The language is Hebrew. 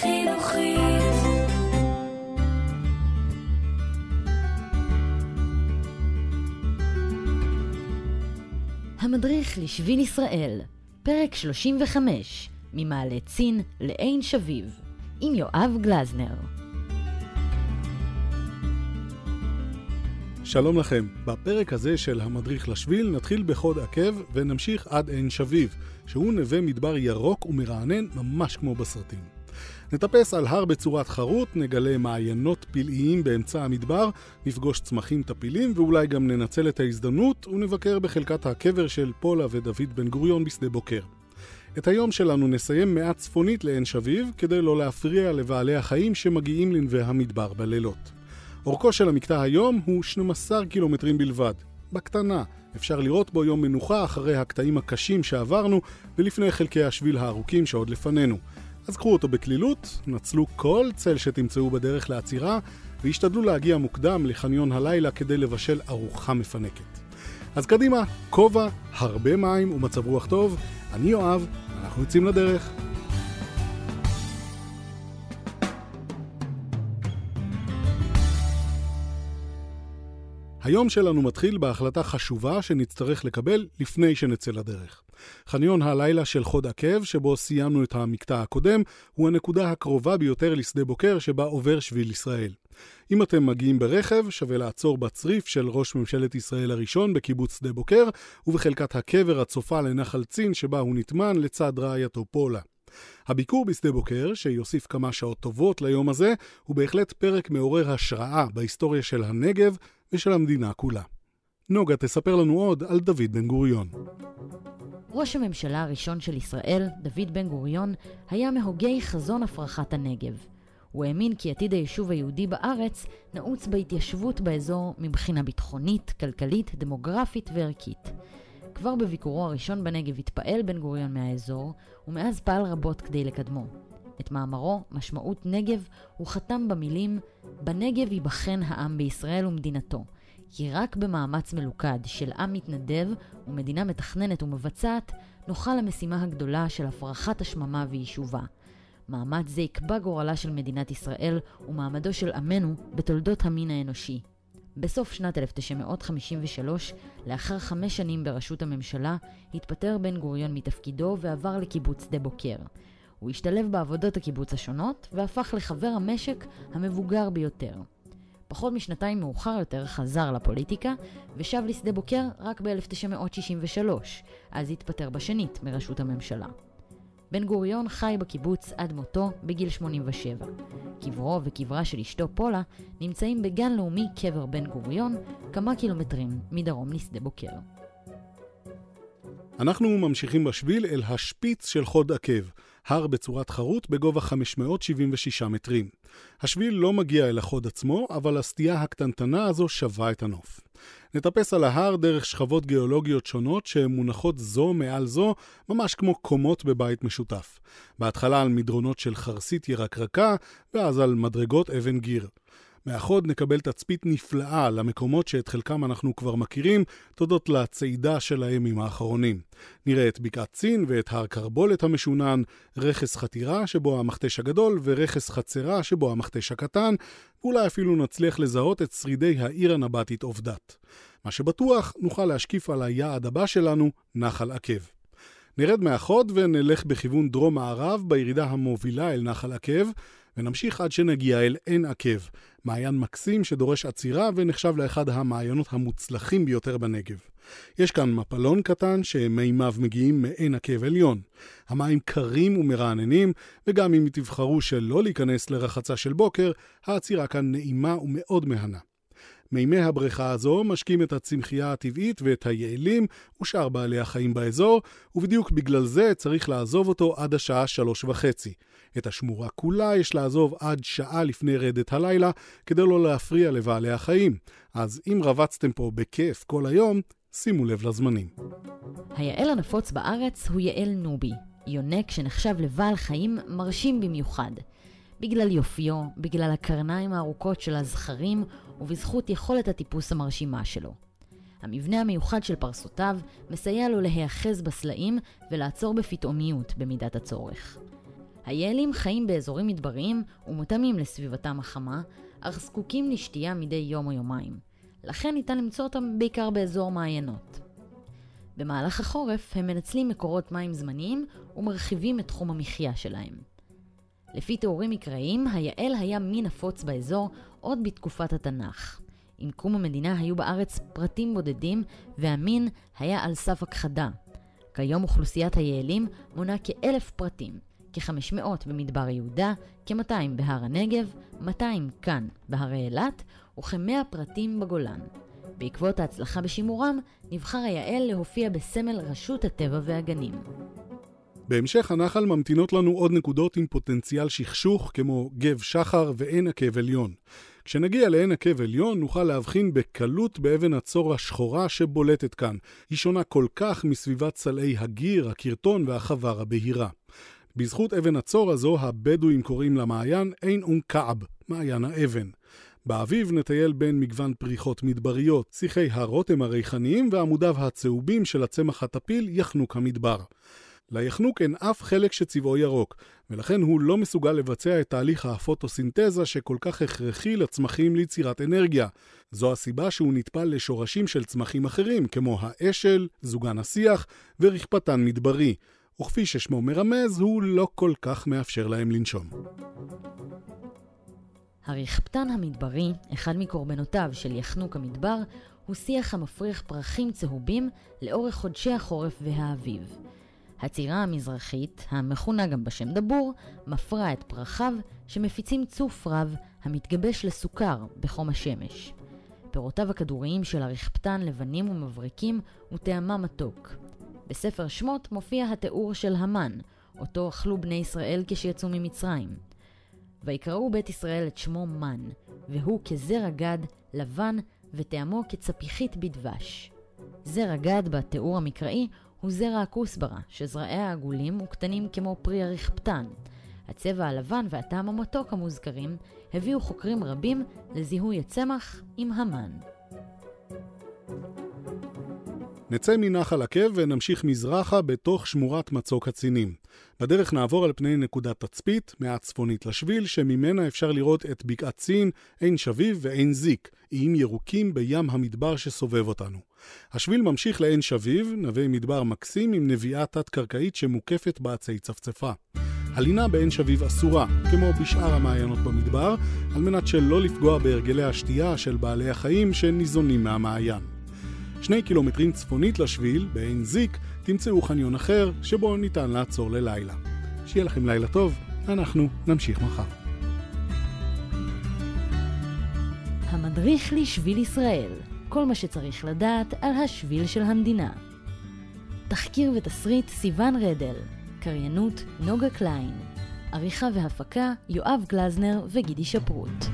חינוכית. המדריך לשביל ישראל, פרק 35, ממעלה צין לעין שביב, עם יואב גלזנר. שלום לכם. בפרק הזה של המדריך לשביל נתחיל בחוד עקב ונמשיך עד עין שביב, שהוא נווה מדבר ירוק ומרענן ממש כמו בסרטים. נטפס על הר בצורת חרוט, נגלה מעיינות פלאיים באמצע המדבר, נפגוש צמחים טפילים ואולי גם ננצל את ההזדמנות ונבקר בחלקת הקבר של פולה ודוד בן גוריון בשדה בוקר. את היום שלנו נסיים מעט צפונית לעין שביב, כדי לא להפריע לבעלי החיים שמגיעים לנווה המדבר בלילות. אורכו של המקטע היום הוא 12 קילומטרים בלבד. בקטנה, אפשר לראות בו יום מנוחה אחרי הקטעים הקשים שעברנו ולפני חלקי השביל הארוכים שעוד לפנינו. אז קחו אותו בקלילות, נצלו כל צל שתמצאו בדרך לעצירה והשתדלו להגיע מוקדם לחניון הלילה כדי לבשל ארוחה מפנקת. אז קדימה, כובע, הרבה מים ומצב רוח טוב. אני יואב, אנחנו יוצאים לדרך. היום שלנו מתחיל בהחלטה חשובה שנצטרך לקבל לפני שנצא לדרך. חניון הלילה של חוד עקב, שבו סיימנו את המקטע הקודם, הוא הנקודה הקרובה ביותר לשדה בוקר שבה עובר שביל ישראל. אם אתם מגיעים ברכב, שווה לעצור בצריף של ראש ממשלת ישראל הראשון בקיבוץ שדה בוקר, ובחלקת הקבר הצופה לנחל צין שבה הוא נטמן לצד רעייתו פולה. הביקור בשדה בוקר, שיוסיף כמה שעות טובות ליום הזה, הוא בהחלט פרק מעורר השראה בהיסטוריה של הנגב ושל המדינה כולה. נוגה תספר לנו עוד על דוד בן גוריון. ראש הממשלה הראשון של ישראל, דוד בן גוריון, היה מהוגי חזון הפרחת הנגב. הוא האמין כי עתיד היישוב היהודי בארץ נעוץ בהתיישבות באזור מבחינה ביטחונית, כלכלית, דמוגרפית וערכית. כבר בביקורו הראשון בנגב התפעל בן גוריון מהאזור, ומאז פעל רבות כדי לקדמו. את מאמרו, משמעות נגב, הוא חתם במילים "בנגב ייבחן העם בישראל ומדינתו, כי רק במאמץ מלוכד של עם מתנדב ומדינה מתכננת ומבצעת, נוכל למשימה הגדולה של הפרחת השממה ויישובה. מאמץ זה יקבע גורלה של מדינת ישראל ומעמדו של עמנו בתולדות המין האנושי. בסוף שנת 1953, לאחר חמש שנים בראשות הממשלה, התפטר בן גוריון מתפקידו ועבר לקיבוץ שדה בוקר. הוא השתלב בעבודות הקיבוץ השונות והפך לחבר המשק המבוגר ביותר. פחות משנתיים מאוחר יותר חזר לפוליטיקה ושב לשדה בוקר רק ב-1963, אז התפטר בשנית מראשות הממשלה. בן גוריון חי בקיבוץ עד מותו בגיל 87. קברו וקברה של אשתו פולה נמצאים בגן לאומי קבר בן גוריון, כמה קילומטרים מדרום לשדה בוקר. אנחנו ממשיכים בשביל אל השפיץ של חוד עקב, הר בצורת חרוט בגובה 576 מטרים. השביל לא מגיע אל החוד עצמו, אבל הסטייה הקטנטנה הזו שווה את הנוף. נטפס על ההר דרך שכבות גיאולוגיות שונות שמונחות זו מעל זו, ממש כמו קומות בבית משותף. בהתחלה על מדרונות של חרסית ירקרקה, ואז על מדרגות אבן גיר. מהחוד נקבל תצפית נפלאה למקומות שאת חלקם אנחנו כבר מכירים, תודות לצעידה של הימים האחרונים. נראה את בקעת צין ואת הר קרבולת המשונן, רכס חתירה שבו המכתש הגדול ורכס חצרה שבו המכתש הקטן, ואולי אפילו נצליח לזהות את שרידי העיר הנבטית עובדת. מה שבטוח, נוכל להשקיף על היעד הבא שלנו, נחל עקב. נרד מהחוד ונלך בכיוון דרום-מערב בירידה המובילה אל נחל עקב, ונמשיך עד שנגיע אל עין עקב, מעיין מקסים שדורש עצירה ונחשב לאחד המעיינות המוצלחים ביותר בנגב. יש כאן מפלון קטן שמימיו מגיעים מעין עקב עליון. המים קרים ומרעננים, וגם אם תבחרו שלא להיכנס לרחצה של בוקר, העצירה כאן נעימה ומאוד מהנה. מימי הבריכה הזו משקים את הצמחייה הטבעית ואת היעלים ושאר בעלי החיים באזור, ובדיוק בגלל זה צריך לעזוב אותו עד השעה שלוש וחצי. את השמורה כולה יש לעזוב עד שעה לפני רדת הלילה, כדי לא להפריע לבעלי החיים. אז אם רבצתם פה בכיף כל היום, שימו לב לזמנים. היעל הנפוץ בארץ הוא יעל נובי, יונק שנחשב לבעל חיים מרשים במיוחד. בגלל יופיו, בגלל הקרניים הארוכות של הזכרים ובזכות יכולת הטיפוס המרשימה שלו. המבנה המיוחד של פרסותיו מסייע לו להיאחז בסלעים ולעצור בפתאומיות במידת הצורך. היעלים חיים באזורים מדבריים ומותאמים לסביבתם החמה, אך זקוקים לשתייה מדי יום או יומיים. לכן ניתן למצוא אותם בעיקר באזור מעיינות. במהלך החורף הם מנצלים מקורות מים זמניים ומרחיבים את תחום המחיה שלהם. לפי תיאורים מקראיים, היעל היה מין נפוץ באזור עוד בתקופת התנ"ך. עם קום המדינה היו בארץ פרטים בודדים, והמין היה על סף הכחדה. כיום אוכלוסיית היעלים מונה כאלף פרטים, כ-500 במדבר יהודה, כ-200 בהר הנגב, 200 כאן, בהרי אילת, וכ-100 פרטים בגולן. בעקבות ההצלחה בשימורם, נבחר היעל להופיע בסמל רשות הטבע והגנים. בהמשך הנחל ממתינות לנו עוד נקודות עם פוטנציאל שכשוך כמו גב שחר ועין עקב עליון. כשנגיע לעין עקב עליון נוכל להבחין בקלות באבן הצור השחורה שבולטת כאן. היא שונה כל כך מסביבת סלעי הגיר, הקרטון והחבר הבהירה. בזכות אבן הצור הזו הבדואים קוראים למעיין עין אום כעב, מעיין האבן. באביב נטייל בין מגוון פריחות מדבריות, שיחי הרותם הריחניים ועמודיו הצהובים של הצמח הטפיל יחנוק המדבר. ליחנוק אין אף חלק שצבעו ירוק, ולכן הוא לא מסוגל לבצע את תהליך הפוטוסינתזה שכל כך הכרחי לצמחים ליצירת אנרגיה. זו הסיבה שהוא נטפל לשורשים של צמחים אחרים, כמו האשל, זוגן השיח ורכפתן מדברי, וכפי ששמו מרמז, הוא לא כל כך מאפשר להם לנשום. הרכפתן המדברי, אחד מקורבנותיו של יחנוק המדבר, הוא שיח המפריח פרחים צהובים לאורך חודשי החורף והאביב. הצירה המזרחית, המכונה גם בשם דבור, מפרה את פרחיו שמפיצים צוף רב המתגבש לסוכר בחום השמש. פירותיו הכדוריים של הרכפתן לבנים ומבריקים וטעמה מתוק. בספר שמות מופיע התיאור של המן, אותו אכלו בני ישראל כשיצאו ממצרים. ויקראו בית ישראל את שמו מן, והוא כזרע גד, לבן, וטעמו כצפיחית בדבש. זרע גד בתיאור המקראי הוא זרע הכוסברה, שזרעיה עגולים וקטנים כמו פרי הרכפתן. הצבע הלבן והטעם המתוק המוזכרים הביאו חוקרים רבים לזיהוי הצמח עם המן. נצא מנחל עקב ונמשיך מזרחה בתוך שמורת מצוק הצינים. בדרך נעבור על פני נקודת תצפית, מעט צפונית לשביל, שממנה אפשר לראות את בקעת צין, עין שביב ועין זיק, איים ירוקים בים המדבר שסובב אותנו. השביל ממשיך לעין שביב, נווה מדבר מקסים עם נביאה תת-קרקעית שמוקפת בעצי צפצפה. הלינה בעין שביב אסורה, כמו בשאר המעיינות במדבר, על מנת שלא לפגוע בהרגלי השתייה של בעלי החיים שניזונים מהמעיין. שני קילומטרים צפונית לשביל, בעין זיק, תמצאו חניון אחר, שבו ניתן לעצור ללילה. שיהיה לכם לילה טוב, אנחנו נמשיך מחר. המדריך לשביל ישראל, כל מה שצריך לדעת על השביל של המדינה. תחקיר ותסריט סיון רדל, קריינות נוגה קליין, עריכה והפקה יואב גלזנר וגידי שפרוט.